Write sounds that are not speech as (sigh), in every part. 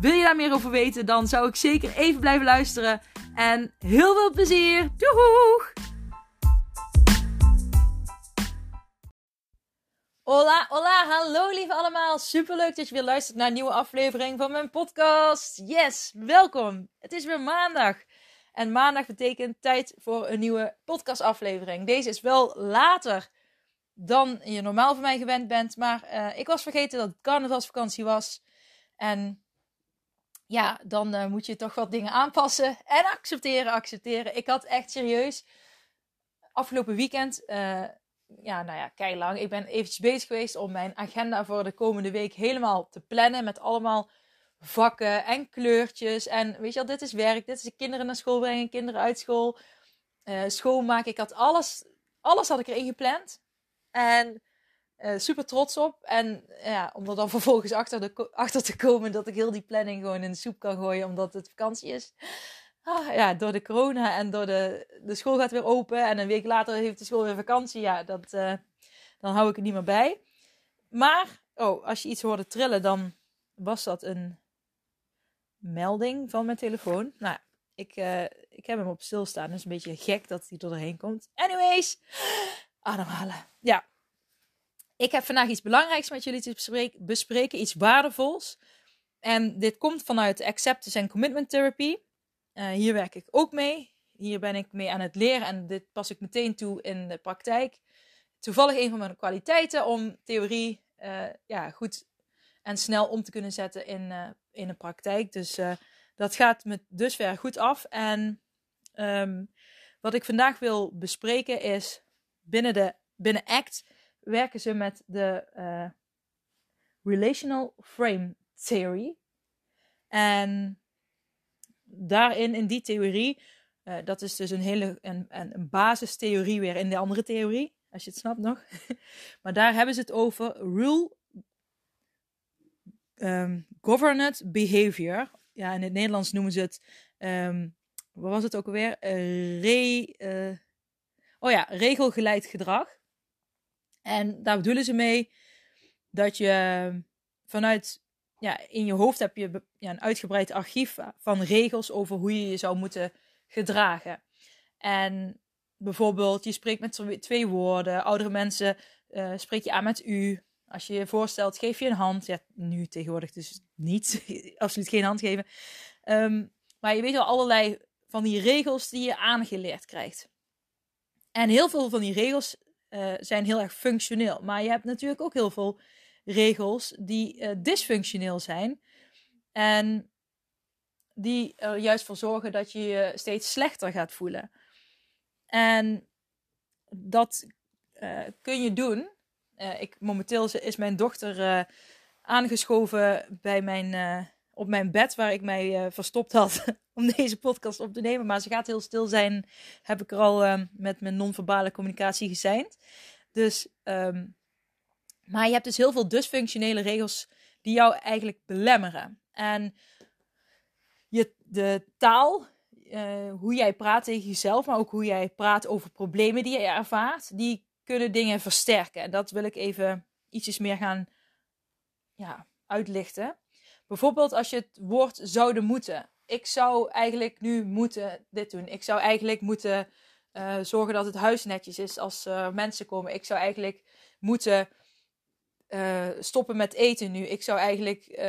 Wil je daar meer over weten, dan zou ik zeker even blijven luisteren. En heel veel plezier! Doeg! Hola, hola, hallo lieve allemaal. Superleuk dat je weer luistert naar een nieuwe aflevering van mijn podcast. Yes, welkom. Het is weer maandag. En maandag betekent tijd voor een nieuwe podcastaflevering. Deze is wel later dan je normaal van mij gewend bent. Maar uh, ik was vergeten dat het carnavalsvakantie was. En ja, dan uh, moet je toch wat dingen aanpassen. En accepteren, accepteren. Ik had echt serieus afgelopen weekend, uh, ja, nou ja, kei lang. Ik ben eventjes bezig geweest om mijn agenda voor de komende week helemaal te plannen. Met allemaal vakken en kleurtjes. En weet je wel, dit is werk. Dit is de kinderen naar school brengen, kinderen uit school. Uh, schoonmaken. Ik had alles, alles had ik erin gepland. En uh, super trots op. En ja, om er dan vervolgens achter, de, achter te komen dat ik heel die planning gewoon in de soep kan gooien omdat het vakantie is. Ah, ja, door de corona en door de, de school gaat weer open en een week later heeft de school weer vakantie. Ja, dat, uh, dan hou ik het niet meer bij. Maar, oh, als je iets hoorde trillen, dan was dat een melding van mijn telefoon. Nou, ik, uh, ik heb hem op stilstaan. Dus een beetje gek dat hij er doorheen komt. Anyways, ademhalen. Ja, ik heb vandaag iets belangrijks met jullie te bespreken, iets waardevols. En dit komt vanuit Acceptance and Commitment Therapy. Uh, hier werk ik ook mee. Hier ben ik mee aan het leren en dit pas ik meteen toe in de praktijk. Toevallig een van mijn kwaliteiten om theorie uh, ja, goed en snel om te kunnen zetten in, uh, in de praktijk. Dus dat gaat me dusver goed af. En um, wat ik vandaag wil bespreken is binnen, de, binnen ACT werken ze met de uh, Relational Frame Theory. En daarin, in die theorie, uh, dat is dus een hele een, een basistheorie weer in de andere theorie, als je het snapt nog. (laughs) maar daar hebben ze het over Rule um, Governed Behavior. Ja, in het Nederlands noemen ze het, um, wat was het ook alweer? Uh, re, oh ja, regelgeleid gedrag. En daar bedoelen ze mee dat je vanuit, ja, in je hoofd heb je ja, een uitgebreid archief van regels over hoe je je zou moeten gedragen. En bijvoorbeeld, je spreekt met twee woorden. Oudere mensen uh, spreek je aan met u. Als je je voorstelt, geef je een hand. Ja, nu tegenwoordig dus niet. (laughs) Absoluut geen hand geven. Um, maar je weet wel allerlei van die regels die je aangeleerd krijgt. En heel veel van die regels uh, zijn heel erg functioneel. Maar je hebt natuurlijk ook heel veel regels die uh, dysfunctioneel zijn. En die er juist voor zorgen dat je je steeds slechter gaat voelen. En dat uh, kun je doen. ik, momenteel is mijn dochter aangeschoven bij mijn, op mijn bed waar ik mij verstopt had (laughs) om deze podcast op te nemen. Maar ze gaat heel stil zijn, heb ik er al uh, met mijn non-verbale communicatie gezeind. Dus, um, maar je hebt dus heel veel dysfunctionele regels die jou eigenlijk belemmeren. En je, de taal, uh, hoe jij praat tegen jezelf, maar ook hoe jij praat over problemen die je ervaart, die kunnen dingen versterken. En dat wil ik even ietsjes meer gaan ja, uitlichten. Bijvoorbeeld als je het woord zouden moeten ik zou eigenlijk nu moeten dit doen. Ik zou eigenlijk moeten uh, zorgen dat het huis netjes is als uh, mensen komen. Ik zou eigenlijk moeten uh, stoppen met eten nu. Ik zou eigenlijk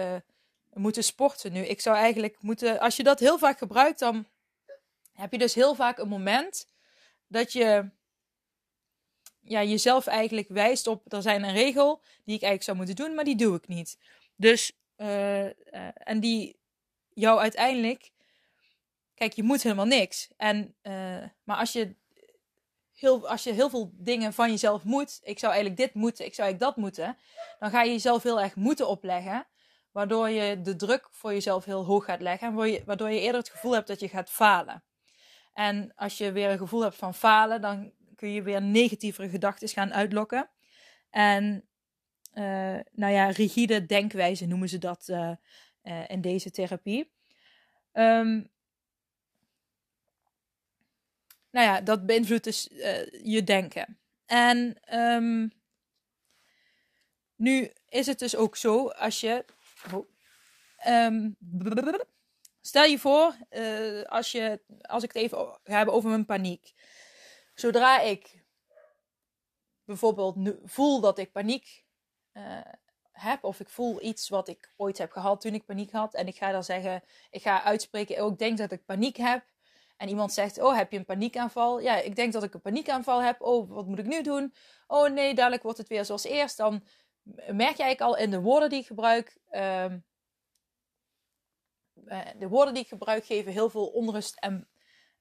moeten sporten nu. Ik zou eigenlijk moeten. Als je dat heel vaak gebruikt, dan heb je dus heel vaak een moment dat je ja, jezelf eigenlijk wijst op. Er zijn een regel die ik eigenlijk zou moeten doen, maar die doe ik niet. Dus en die jou uiteindelijk. Kijk, je moet helemaal niks. En, uh, maar als je, heel, als je heel veel dingen van jezelf moet. Ik zou eigenlijk dit moeten, ik zou eigenlijk dat moeten. Dan ga je jezelf heel erg moeten opleggen. Waardoor je de druk voor jezelf heel hoog gaat leggen. En waardoor je eerder het gevoel hebt dat je gaat falen. En als je weer een gevoel hebt van falen, dan kun je weer negatievere gedachten gaan uitlokken. En nou ja, rigide denkwijze noemen ze dat uh, uh, in deze therapie. Um, nou ja, dat beïnvloedt dus je denken. En um, nu is het dus ook zo, als je. Oh, um, stel je voor, als, je, als ik het even ga hebben over mijn paniek. Zodra ik bijvoorbeeld voel dat ik paniek uh, heb, of ik voel iets wat ik ooit heb gehad toen ik paniek had, en ik ga dan zeggen, ik ga uitspreken, oh, ik denk dat ik paniek heb. En iemand zegt, oh, heb je een paniekaanval? Ja, ik denk dat ik een paniekaanval heb. Oh, wat moet ik nu doen? Oh nee, dadelijk wordt het weer zoals eerst. Dan merk jij al in de woorden die ik gebruik. Uh, de woorden die ik gebruik geven heel veel onrust en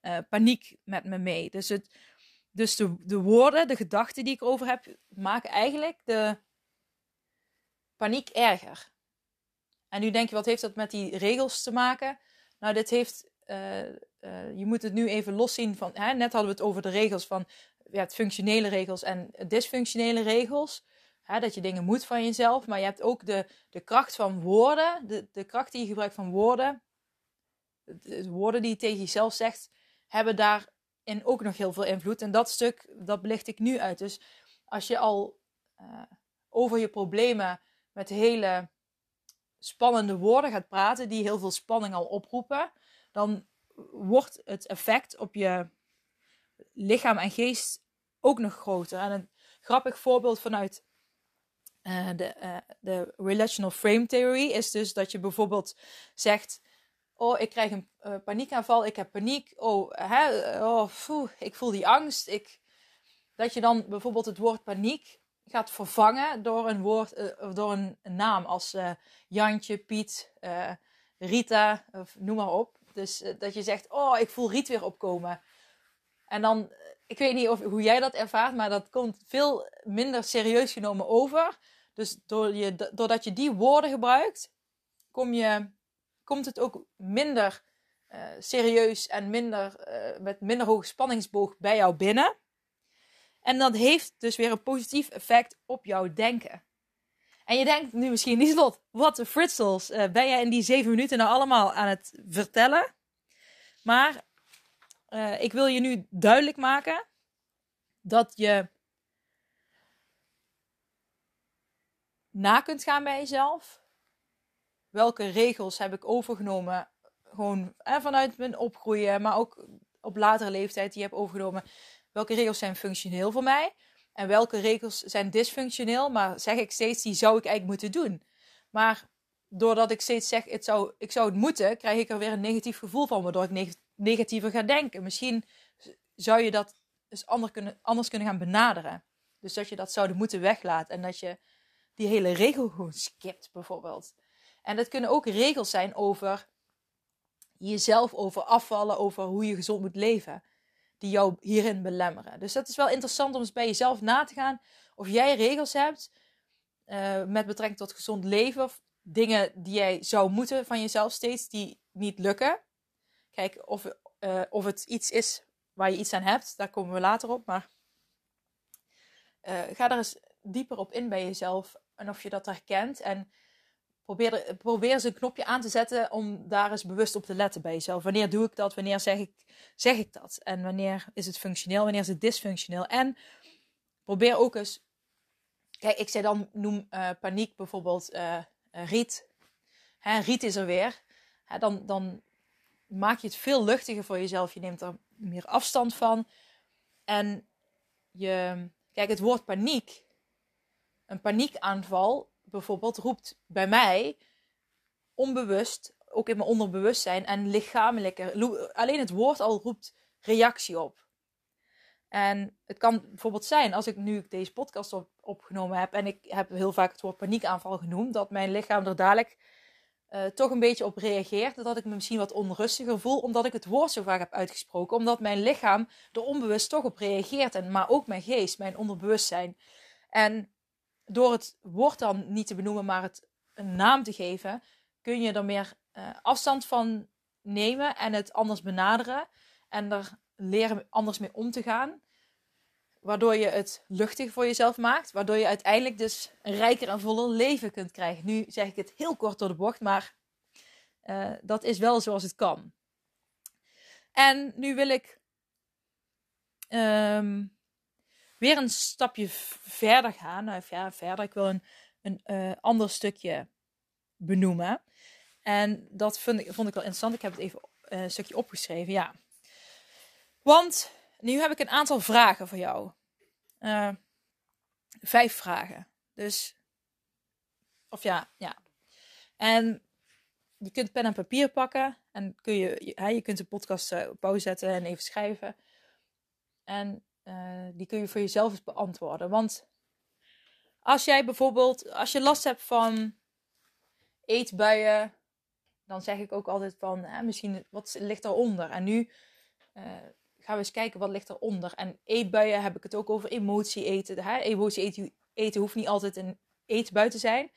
uh, paniek met me mee. Dus, het, dus de, de woorden, de gedachten die ik over heb, maken eigenlijk de paniek erger. En nu denk je, wat heeft dat met die regels te maken? Nou, dit heeft. Uh, uh, je moet het nu even loszien van. Hè, net hadden we het over de regels van. Ja, het functionele regels en dysfunctionele regels. Hè, dat je dingen moet van jezelf. Maar je hebt ook de, de kracht van woorden. De, de kracht die je gebruikt van woorden. De, woorden die je tegen jezelf zegt. Hebben daarin ook nog heel veel invloed. En dat stuk, dat belicht ik nu uit. Dus als je al uh, over je problemen met hele spannende woorden gaat praten. Die heel veel spanning al oproepen. Dan wordt het effect op je lichaam en geest ook nog groter. En een grappig voorbeeld vanuit uh, de, uh, de relational frame theory is dus dat je bijvoorbeeld zegt: Oh, ik krijg een uh, paniekaanval, ik heb paniek. Oh, hè, oh ik voel die angst. Ik... Dat je dan bijvoorbeeld het woord paniek gaat vervangen door een woord, door een, naam als Jantje, Piet, Rita, of noem maar op. Dus dat je zegt: Oh, ik voel Riet weer opkomen. En dan, ik weet niet of, hoe jij dat ervaart, maar dat komt veel minder serieus genomen over dus door je, doordat je die woorden gebruikt, kom je, komt het ook minder serieus en minder, met minder hoge spanningsboog bij jou binnen. En dat heeft dus weer een positief effect op jouw denken. En je denkt nu misschien, Lieslot, wat de fritsels uh, ben jij in die zeven minuten nou allemaal aan het vertellen? Maar ik wil je nu duidelijk maken dat je na kunt gaan bij jezelf. Welke regels heb ik overgenomen? Gewoon eh, vanuit mijn opgroeien, maar ook op latere leeftijd die heb overgenomen. Welke regels zijn functioneel voor mij? En welke regels zijn dysfunctioneel? Maar zeg ik steeds, die zou ik eigenlijk moeten doen. Maar doordat ik steeds zeg, het zou, ik zou het moeten, krijg ik er weer een negatief gevoel van, waardoor ik negatiever ga denken. Misschien zou je dat eens anders kunnen, anders kunnen gaan benaderen. Dus dat je dat zouden moeten weglaten en dat je die hele regel gewoon skipt, bijvoorbeeld. En dat kunnen ook regels zijn over jezelf, over afvallen, over hoe je gezond moet leven, die jou hierin belemmeren. Dus dat is wel interessant om eens bij jezelf na te gaan of jij regels hebt uh, met betrekking tot gezond leven, of dingen die jij zou moeten van jezelf steeds, die niet lukken. Kijk of, uh, of het iets is waar je iets aan hebt, daar komen we later op, maar uh, ga er eens dieper op in bij jezelf en of je dat herkent. En probeer, probeer een knopje aan te zetten om daar eens bewust op te letten bij jezelf. Wanneer doe ik dat? Wanneer zeg ik, zeg ik dat? En wanneer is het functioneel? Wanneer is het dysfunctioneel? En probeer ook eens. Kijk, ik zei dan, noem uh, paniek bijvoorbeeld uh, riet. Hè, riet is er weer. Hè, dan, dan maak je het veel luchtiger voor jezelf. Je neemt er meer afstand van. En je, kijk, het woord paniek een paniekaanval bijvoorbeeld roept bij mij onbewust, ook in mijn onderbewustzijn en lichamelijke, alleen het woord al roept reactie op. En het kan bijvoorbeeld zijn, als ik nu deze podcast op, opgenomen heb en ik heb heel vaak het woord paniekaanval genoemd, dat mijn lichaam er dadelijk uh, toch een beetje op reageert. Dat ik me misschien wat onrustiger voel, omdat ik het woord zo vaak heb uitgesproken. Omdat mijn lichaam er onbewust toch op reageert. En, maar ook mijn geest, mijn onderbewustzijn. En door het woord dan niet te benoemen, maar het een naam te geven, kun je er meer uh, afstand van nemen en het anders benaderen. En er leren anders mee om te gaan. Waardoor je het luchtig voor jezelf maakt. Waardoor je uiteindelijk dus een rijker en voller leven kunt krijgen. Nu zeg ik het heel kort door de bocht, maar uh, dat is wel zoals het kan. En nu wil ik um, weer een stapje verder gaan. Of ja, verder. Ik wil een, een uh, ander stukje benoemen. En dat vond ik, vond ik wel interessant. Ik heb het even uh, een stukje opgeschreven. Ja. Want nu heb ik een aantal vragen voor jou. Uh, vijf vragen. Dus, of ja, ja. En je kunt pen en papier pakken en kun je, je, je kunt de podcast op pauze zetten en even schrijven. En uh, die kun je voor jezelf eens beantwoorden. Want als jij bijvoorbeeld, als je last hebt van eetbuien, dan zeg ik ook altijd van, hè, misschien wat ligt eronder? En nu uh, gaan we eens kijken wat ligt eronder. En eetbuien heb ik het ook over emotie eten. Hè? Emotie eten, eten hoeft niet altijd een eetbui te zijn,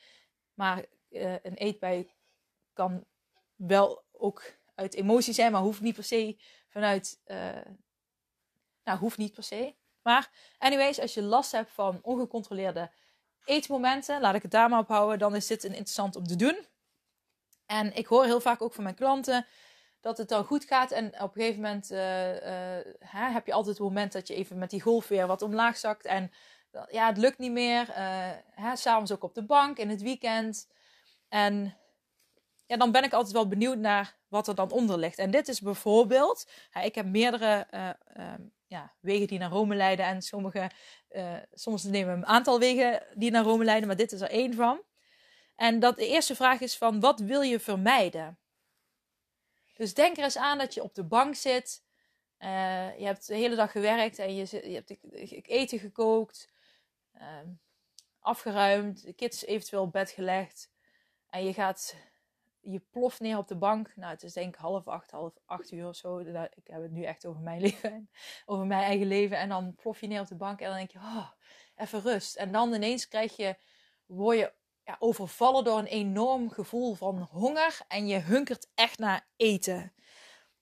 maar uh, een eetbui kan wel ook uit emotie zijn, maar hoeft niet per se vanuit. Nou, hoeft niet per se. Maar, anyways, als je last hebt van ongecontroleerde eetmomenten, laat ik het daar maar op houden, dan is dit een interessant om te doen. En ik hoor heel vaak ook van mijn klanten dat het dan goed gaat. En op een gegeven moment uh, uh, hè, heb je altijd het moment dat je even met die golf weer wat omlaag zakt. En ja, het lukt niet meer. Uh, S'avonds ook op de bank, in het weekend. En ja, dan ben ik altijd wel benieuwd naar wat er dan onder ligt. En dit is bijvoorbeeld, ik heb meerdere uh, ja, wegen die naar Rome leiden. En sommige, uh, soms nemen we een aantal wegen die naar Rome leiden, maar dit is er één van. En dat de eerste vraag is van, wat wil je vermijden? Dus denk er eens aan dat je op de bank zit. Uh, je hebt de hele dag gewerkt en je, je hebt eten gekookt, afgeruimd, de kids eventueel op bed gelegd. En je gaat je ploft neer op de bank. Nou, het is denk ik half acht, half acht uur of zo. Ik heb het nu echt over mijn (laughs) leven, over mijn eigen leven. En dan plof je neer op de bank en dan denk je, oh, even rust. En dan ineens krijg je, word je ja, overvallen door een enorm gevoel van honger. En je hunkert echt naar eten.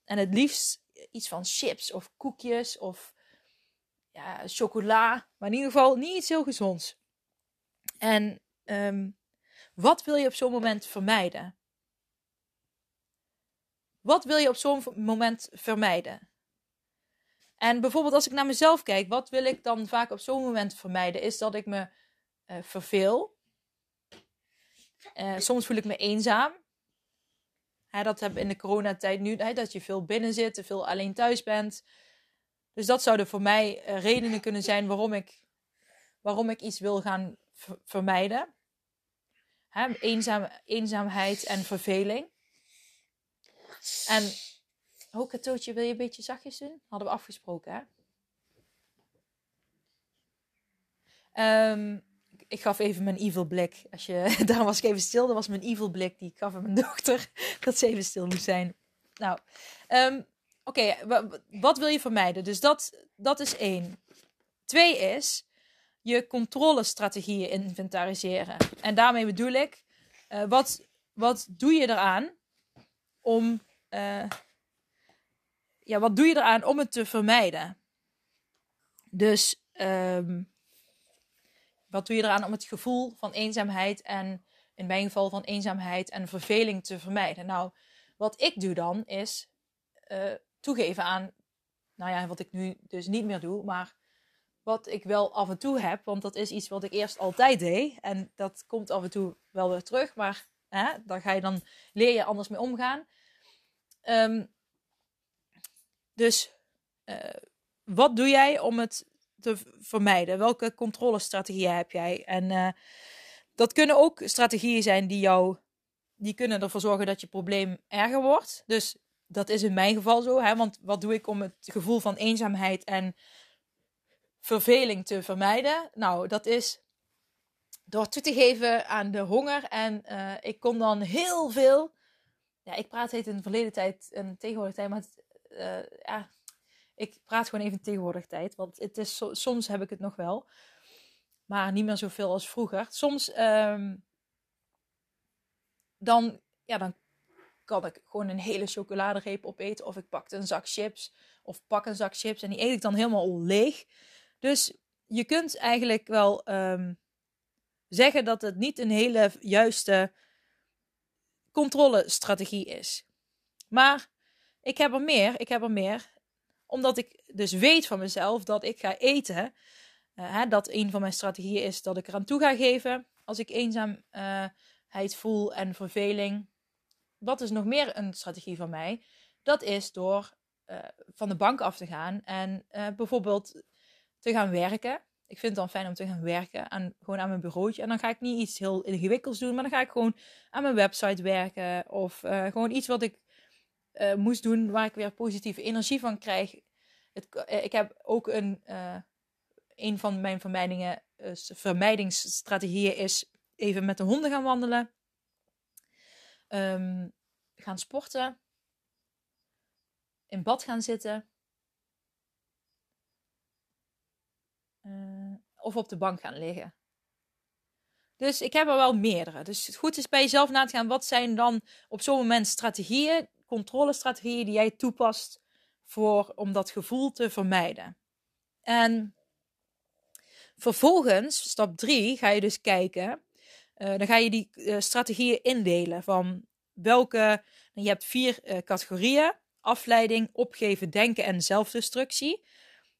En het liefst iets van chips of koekjes of ja, chocola. Maar in ieder geval niet iets heel gezonds. En um, wat wil je op zo'n moment vermijden? Wat wil je op zo'n moment vermijden? En bijvoorbeeld als ik naar mezelf kijk, wat wil ik dan vaak op zo'n moment vermijden? Is dat ik me uh, verveel. Uh, soms voel ik me eenzaam. Dat heb in de coronatijd nu, hè, dat je veel binnen zit, veel alleen thuis bent. Dus dat zouden voor mij uh, redenen kunnen zijn waarom ik, waarom ik iets wil gaan vermijden. Hè, eenzaam, eenzaamheid en verveling. En, oh Katootje, wil je een beetje zachtjes doen? Hadden we afgesproken, hè? Um, ik gaf even mijn evil blik. Als je, (laughs) daarom was ik even stil. Dat was mijn evil blik die ik gaf aan mijn (laughs) dochter. Dat ze even stil moest zijn. Nou, um, oké. Wat wil je vermijden? Dus dat, dat is één. Twee is je controlestrategieën inventariseren. En daarmee bedoel ik, uh, wat, wat doe je eraan om uh, ja, wat doe je eraan om het te vermijden? Dus um, wat doe je eraan om het gevoel van eenzaamheid en in mijn geval van eenzaamheid en verveling te vermijden? Nou, wat ik doe dan is uh, toegeven aan, nou ja, wat ik nu dus niet meer doe, maar wat ik wel af en toe heb, want dat is iets wat ik eerst altijd deed en dat komt af en toe wel weer terug, maar hè, daar ga je dan leer je anders mee omgaan. Um, dus uh, wat doe jij om het te vermijden? Welke controlestrategieën heb jij? En uh, dat kunnen ook strategieën zijn die jou, die kunnen ervoor zorgen dat je probleem erger wordt. Dus dat is in mijn geval zo. Hè? Want wat doe ik om het gevoel van eenzaamheid en verveling te vermijden? Nou, dat is door toe te geven aan de honger. En uh, ik kom dan heel veel ja, ik praat heet in de verleden tijd en tegenwoordig tijd, maar het, uh, ja, ik praat gewoon even tegenwoordig tijd, want het is soms heb ik het nog wel, maar niet meer zoveel als vroeger. Soms um, dan, ja, dan kan ik gewoon een hele chocoladereep opeten. Of ik pak een zak chips. Of pak een zak chips en die eet ik dan helemaal leeg. Dus je kunt eigenlijk wel ehm, zeggen dat het niet een hele juiste controlestrategie is. Maar ik heb er meer. Ik heb er meer. Omdat ik dus weet van mezelf dat ik ga eten. Uh, hè, dat een van mijn strategieën is dat ik eraan toe ga geven. Als ik eenzaamheid voel en verveling. Wat is nog meer een strategie van mij? Dat is door uh, van de bank af te gaan en uh, bijvoorbeeld te gaan werken. Ik vind het dan fijn om te gaan werken aan, gewoon aan mijn bureautje. En dan ga ik niet iets heel ingewikkelds doen, maar dan ga ik gewoon aan mijn website werken. Of uh, gewoon iets wat ik moest doen waar ik weer positieve energie van krijg. Het, ik heb ook een, een van mijn vermijdingen, vermijdingsstrategieën is even met de honden gaan wandelen. Um, gaan sporten in bad gaan zitten. Uh, of op de bank gaan liggen. Dus ik heb er wel meerdere. Dus het goed is bij jezelf na te gaan. Wat zijn dan op zo'n moment strategieën, controlestrategieën die jij toepast voor, om dat gevoel te vermijden. En vervolgens, stap 3, ga je dus kijken. Uh, dan ga je die uh, strategieën indelen van welke. Je hebt vier categorieën afleiding, opgeven, denken en zelfdestructie.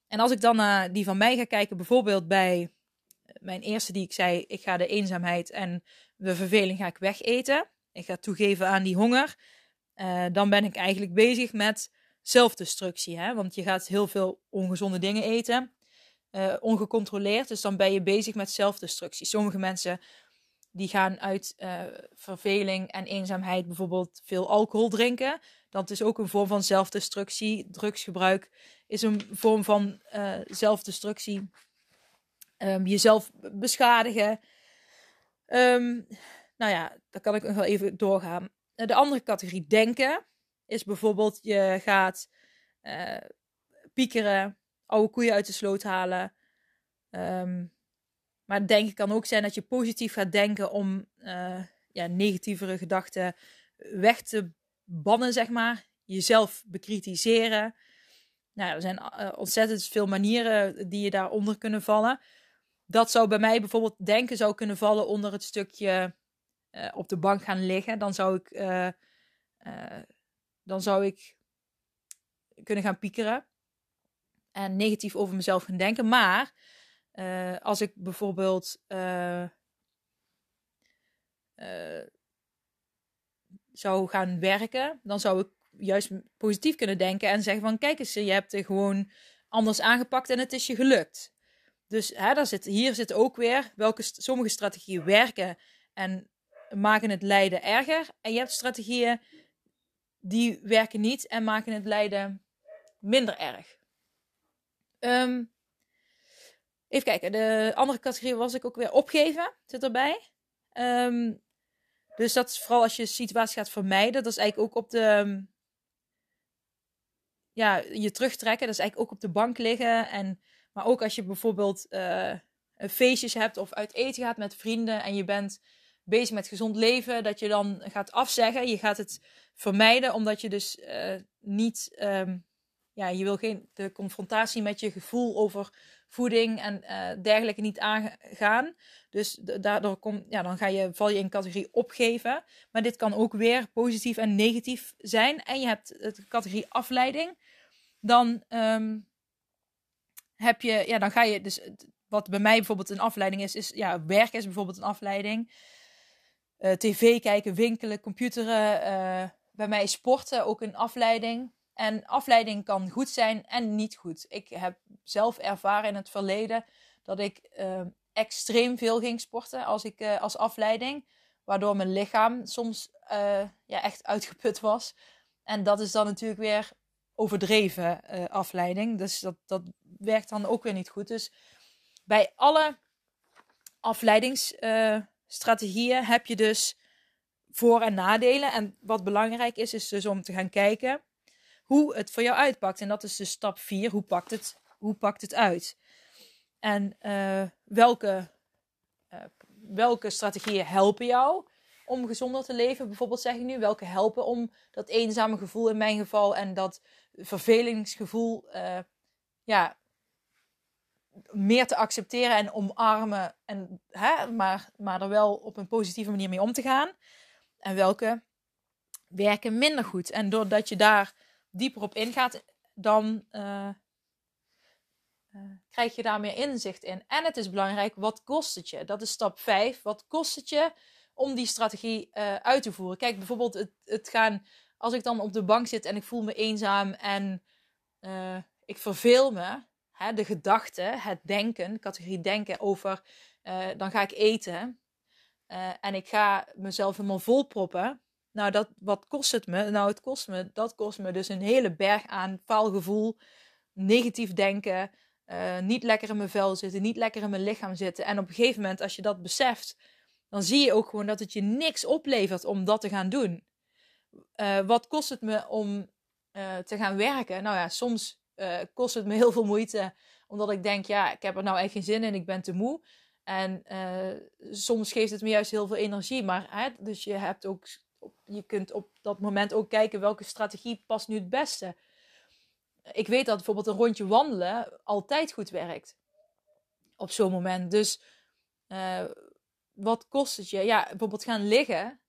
En als ik dan naar die van mij ga kijken, bijvoorbeeld bij mijn eerste die ik zei, ik ga de eenzaamheid en de verveling ga ik wegeten. Ik ga toegeven aan die honger. Uh, dan ben ik eigenlijk bezig met zelfdestructie. Hè? Want je gaat heel veel ongezonde dingen eten, uh, ongecontroleerd. Dus dan ben je bezig met zelfdestructie. Sommige mensen die gaan uit uh, verveling en eenzaamheid bijvoorbeeld veel alcohol drinken. Dat is ook een vorm van zelfdestructie. Drugsgebruik is een vorm van uh, zelfdestructie. Um, jezelf beschadigen. Um, nou ja, daar kan ik nog wel even doorgaan. De andere categorie denken is bijvoorbeeld je gaat uh, piekeren, oude koeien uit de sloot halen. Um, maar denken kan ook zijn dat je positief gaat denken om uh, ja, negatievere gedachten weg te bannen, zeg maar. Jezelf bekritiseren. Nou, er zijn uh, ontzettend veel manieren die je daaronder kunnen vallen. Dat zou bij mij bijvoorbeeld denken zou kunnen vallen onder het stukje uh, op de bank gaan liggen. Dan zou ik, dan zou ik kunnen gaan piekeren. En negatief over mezelf gaan denken. Maar uh, als ik bijvoorbeeld uh, uh, zou gaan werken, dan zou ik juist positief kunnen denken en zeggen van kijk eens, je hebt het gewoon anders aangepakt en het is je gelukt. Dus hè, daar zit, hier zit ook weer welke sommige strategieën werken en maken het lijden erger. En je hebt strategieën die werken niet en maken het lijden minder erg. Um, Even kijken, de andere categorie was ik ook weer opgeven, zit erbij. Um, dus dat is vooral als je situatie gaat vermijden. Dat is eigenlijk ook op de. Ehm, ja, je terugtrekken. Dat is eigenlijk ook op de bank liggen. En, maar ook als je bijvoorbeeld uh, feestjes hebt of uit eten gaat met vrienden. En je bent bezig met gezond leven. Dat je dan gaat afzeggen. Je gaat het vermijden omdat je dus uh, niet. Um, ja, je wil geen de confrontatie met je gevoel over voeding en uh, dergelijke niet aangaan. Dus daardoor kom, ja, dan ga je, val je in categorie opgeven. Maar dit kan ook weer positief en negatief zijn. En je hebt de categorie afleiding. Dan um, heb je, ja, dan ga je dus, wat bij mij bijvoorbeeld een afleiding is, is ja, werk is bijvoorbeeld een afleiding. Uh, TV kijken, winkelen, computeren. Uh, bij mij is sporten ook een afleiding. En afleiding kan goed zijn en niet goed. Ik heb zelf ervaren in het verleden dat ik uh, extreem veel ging sporten als, ik, uh, als afleiding. Waardoor mijn lichaam soms uh, ja, echt uitgeput was. En dat is dan natuurlijk weer overdreven afleiding. Dus dat, dat werkt dan ook weer niet goed. Dus bij alle afleidingsstrategieën heb je dus voor- en nadelen. En wat belangrijk is, is dus om te gaan kijken hoe het voor jou uitpakt. En dat is dus stap 4. Hoe pakt het, hoe pakt het uit? En uh, welke, uh, welke strategieën helpen jou? om gezonder te leven? Bijvoorbeeld zeg ik nu, welke helpen om dat eenzame gevoel in mijn geval en dat vervelingsgevoel uh, ja, meer te accepteren en omarmen. En, hè, maar, maar er wel op een positieve manier mee om te gaan. En welke werken minder goed. En doordat je daar dieper op ingaat, dan uh, uh, krijg je daar meer inzicht in. En het is belangrijk, wat kost het je? Dat is stap 5. Wat kost het je om die strategie uh, uit te voeren? Kijk, bijvoorbeeld het, het gaan, als ik dan op de bank zit en ik voel me eenzaam en ik verveel me, hè, de gedachte, het denken, categorie denken over, dan ga ik eten en ik ga mezelf helemaal volproppen nou, dat, wat kost het me? Nou, het kost me, dat kost me dus een hele berg aan faalgevoel, negatief denken, uh, niet lekker in mijn vel zitten, niet lekker in mijn lichaam zitten. En op een gegeven moment, als je dat beseft, dan zie je ook gewoon dat het je niks oplevert om dat te gaan doen. Uh, wat kost het me om uh, te gaan werken? Nou ja, soms kost het me heel veel moeite, omdat ik denk, ja, ik heb er nou echt geen zin in, ik ben te moe. En soms geeft het me juist heel veel energie. Maar hè, dus je hebt ook je kunt op dat moment ook kijken welke strategie past nu het beste. Ik weet dat bijvoorbeeld een rondje wandelen altijd goed werkt. Op zo'n moment. Dus uh, wat kost het je? Ja, bijvoorbeeld gaan liggen.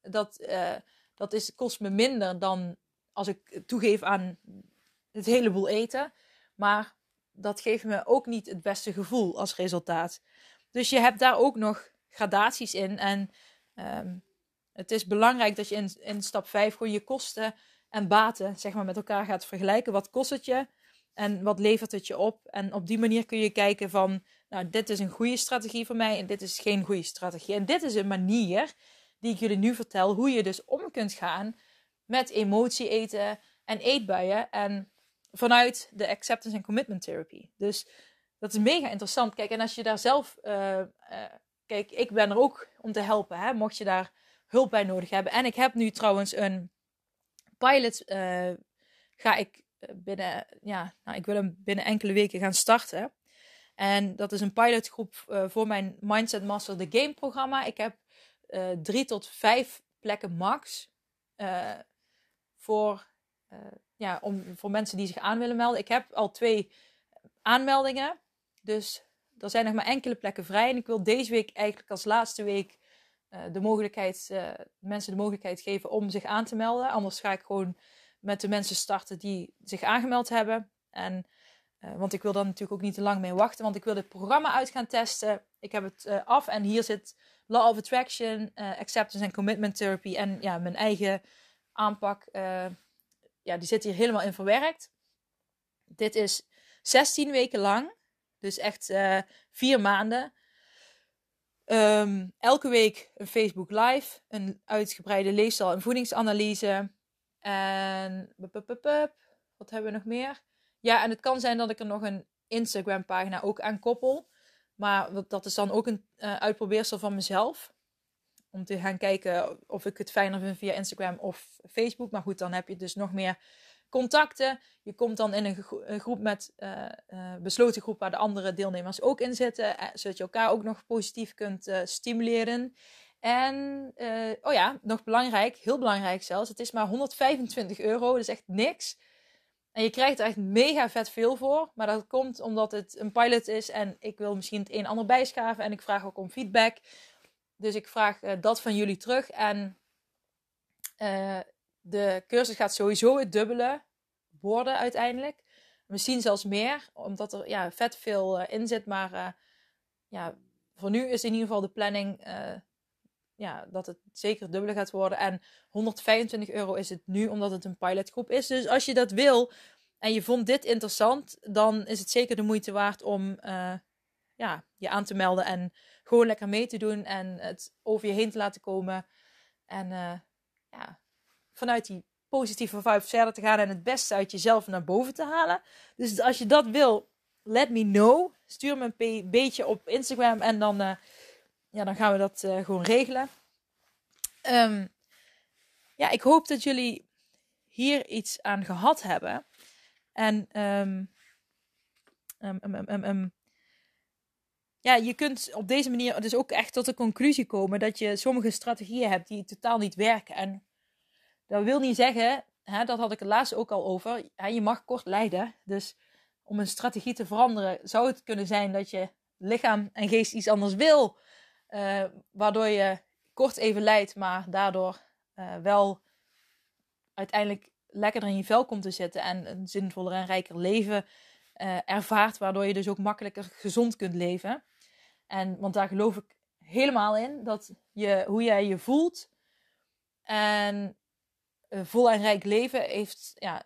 Dat, uh, dat is, kost me minder dan als ik toegeef aan het heleboel eten. Maar dat geeft me ook niet het beste gevoel als resultaat. Dus je hebt daar ook nog gradaties in. En um, het is belangrijk dat je in, in stap 5 gewoon je kosten en baten zeg maar, met elkaar gaat vergelijken. Wat kost het je en wat levert het je op? En op die manier kun je kijken van, nou, dit is een goede strategie voor mij en dit is geen goede strategie. En dit is een manier die ik jullie nu vertel, hoe je dus om kunt gaan met emotie eten en eetbuien. En vanuit de acceptance en commitment therapy. Dus dat is mega interessant. Kijk, en als je daar zelf. Uh, uh, kijk, ik ben er ook om te helpen. Hè? Mocht je daar hulp bij nodig hebben. En ik heb nu trouwens een pilot. Uh, ga ik eh, binnen, ja, nou, ik wil hem binnen enkele weken gaan starten. En dat is een pilotgroep uh, voor mijn Mindset Master the Game programma. Ik heb drie tot vijf plekken max. voor, ja, om, voor mensen die zich aan willen melden. Ik heb al twee aanmeldingen. Dus er zijn nog maar enkele plekken vrij. En ik wil deze week eigenlijk als laatste week de mogelijkheid, uh, mensen de mogelijkheid geven om zich aan te melden. Anders ga ik gewoon met de mensen starten die zich aangemeld hebben. En, uh, want ik wil dan natuurlijk ook niet te lang mee wachten, want ik wil dit programma uit gaan testen. Ik heb het af en hier zit Law of Attraction, Acceptance en Commitment Therapy en ja, mijn eigen aanpak. ja, die zit hier helemaal in verwerkt. Dit is 16 weken lang, dus echt vier maanden. Um, elke week een Facebook Live, een uitgebreide leefstijl- en voedingsanalyse. En wat hebben we nog meer? Ja, en het kan zijn dat ik er nog een Instagram-pagina ook aan koppel. Maar dat is dan ook een uh, uitprobeersel van mezelf. Om te gaan kijken of ik het fijner vind via Instagram of Facebook. Maar goed, dan heb je dus nog meer contacten. Je komt dan in een, groep met uh, uh, besloten groep waar de andere deelnemers ook in zitten, uh, zodat je elkaar ook nog positief kunt stimuleren. En, oh ja, nog belangrijk, heel belangrijk zelfs, het is maar 125 euro, dus echt niks. En je krijgt er echt mega vet veel voor, maar dat komt omdat het een pilot is en ik wil misschien het een en ander bijschaven en ik vraag ook om feedback. Dus ik vraag dat van jullie terug en de cursus gaat sowieso het dubbele worden uiteindelijk. Misschien zelfs meer, omdat er ja, vet veel uh, in zit. Maar uh, ja, voor nu is in ieder geval de planning uh, ja, dat het zeker het dubbele gaat worden. En 125 euro is het nu, omdat het een pilotgroep is. Dus als je dat wil en je vond dit interessant, dan is het zeker de moeite waard om ja, je aan te melden en gewoon lekker mee te doen en het over je heen te laten komen. En ja, vanuit die positieve vibe verder te gaan en het beste uit jezelf naar boven te halen. Dus als je dat wil, let me know. Stuur me een beetje op Instagram en dan, uh, ja, dan gaan we dat uh, gewoon regelen. Um, ja, ik hoop dat jullie hier iets aan gehad hebben. En um, um, ja, je kunt op deze manier dus ook echt tot de conclusie komen dat je sommige strategieën hebt die totaal niet werken. En dat wil niet zeggen, hè, dat had ik het laatst ook al over, je mag kort lijden. Dus om een strategie te veranderen zou het kunnen zijn dat je lichaam en geest iets anders wil. Uh, waardoor je kort even lijdt, maar daardoor uh, wel uiteindelijk lekkerder in je vel komt te zitten en een zinvoller en rijker leven uh, ervaart, waardoor je dus ook makkelijker gezond kunt leven. En, want daar geloof ik helemaal in, dat je, hoe jij je voelt en vol en rijk leven heeft, ja,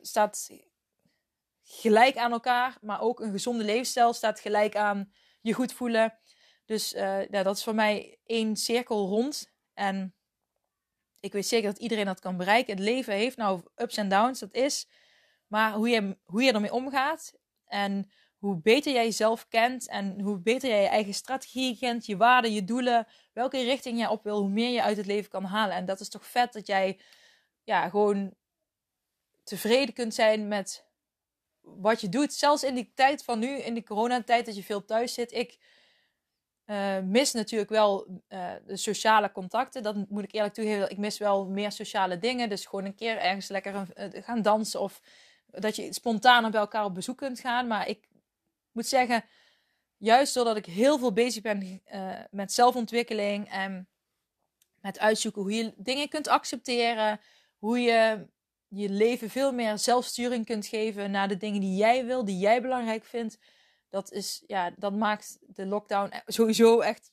staat gelijk aan elkaar, maar ook een gezonde levensstijl staat gelijk aan je goed voelen. Dus uh, ja, dat is voor mij één cirkel rond. En ik weet zeker dat iedereen dat kan bereiken. Het leven heeft nou ups en downs, dat is. Maar hoe je, hoe je ermee omgaat en hoe beter jij jezelf kent en hoe beter jij je eigen strategie kent, je waarden, je doelen, welke richting jij op wil, hoe meer je uit het leven kan halen. En dat is toch vet dat jij ja, gewoon tevreden kunt zijn met wat je doet. Zelfs in die tijd van nu, in de coronatijd, dat je veel thuis zit. Ik uh, mis natuurlijk wel uh, de sociale contacten. Dat moet ik eerlijk toegeven. Ik mis wel meer sociale dingen. Dus gewoon een keer ergens lekker uh, gaan dansen. Of dat je spontaan bij elkaar op bezoek kunt gaan. Maar ik moet zeggen, juist doordat ik heel veel bezig ben met zelfontwikkeling. En met uitzoeken hoe je dingen kunt accepteren. Hoe je je leven veel meer zelfsturing kunt geven naar de dingen die jij wil, die jij belangrijk vindt. Dat is, ja, dat maakt de lockdown sowieso echt,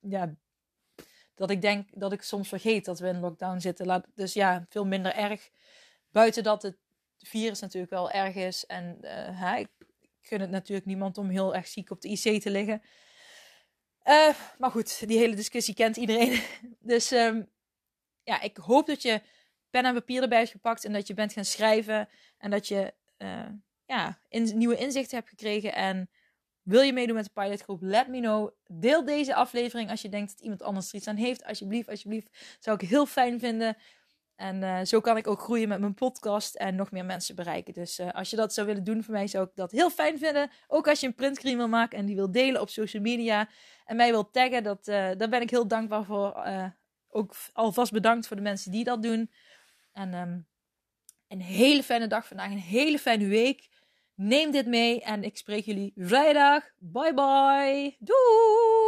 ja, dat ik denk dat ik soms vergeet dat we in lockdown zitten. Dus ja, veel minder erg. Buiten dat het virus natuurlijk wel erg is. En uh, ik gun het natuurlijk niemand om heel erg ziek op de IC te liggen. Uh, maar goed, die hele discussie kent iedereen. (laughs) Dus um, ja, ik hoop dat je pen en papier erbij gepakt en dat je bent gaan schrijven en dat je uh, ja, nieuwe inzichten hebt gekregen. En wil je meedoen met de pilotgroep? Let me know. Deel deze aflevering als je denkt dat iemand anders er iets aan heeft. Alsjeblieft, alsjeblieft. Zou ik heel fijn vinden. En uh, zo kan ik ook groeien met mijn podcast en nog meer mensen bereiken. Dus uh, als je dat zou willen doen voor mij, zou ik dat heel fijn vinden. Ook als je een printscreen wil maken en die wil delen op social media. En mij wil taggen, dat, daar ben ik heel dankbaar voor. ook alvast bedankt voor de mensen die dat doen. En um, een hele fijne dag vandaag, een hele fijne week. Neem dit mee en ik spreek jullie vrijdag. Bye bye. Doeg!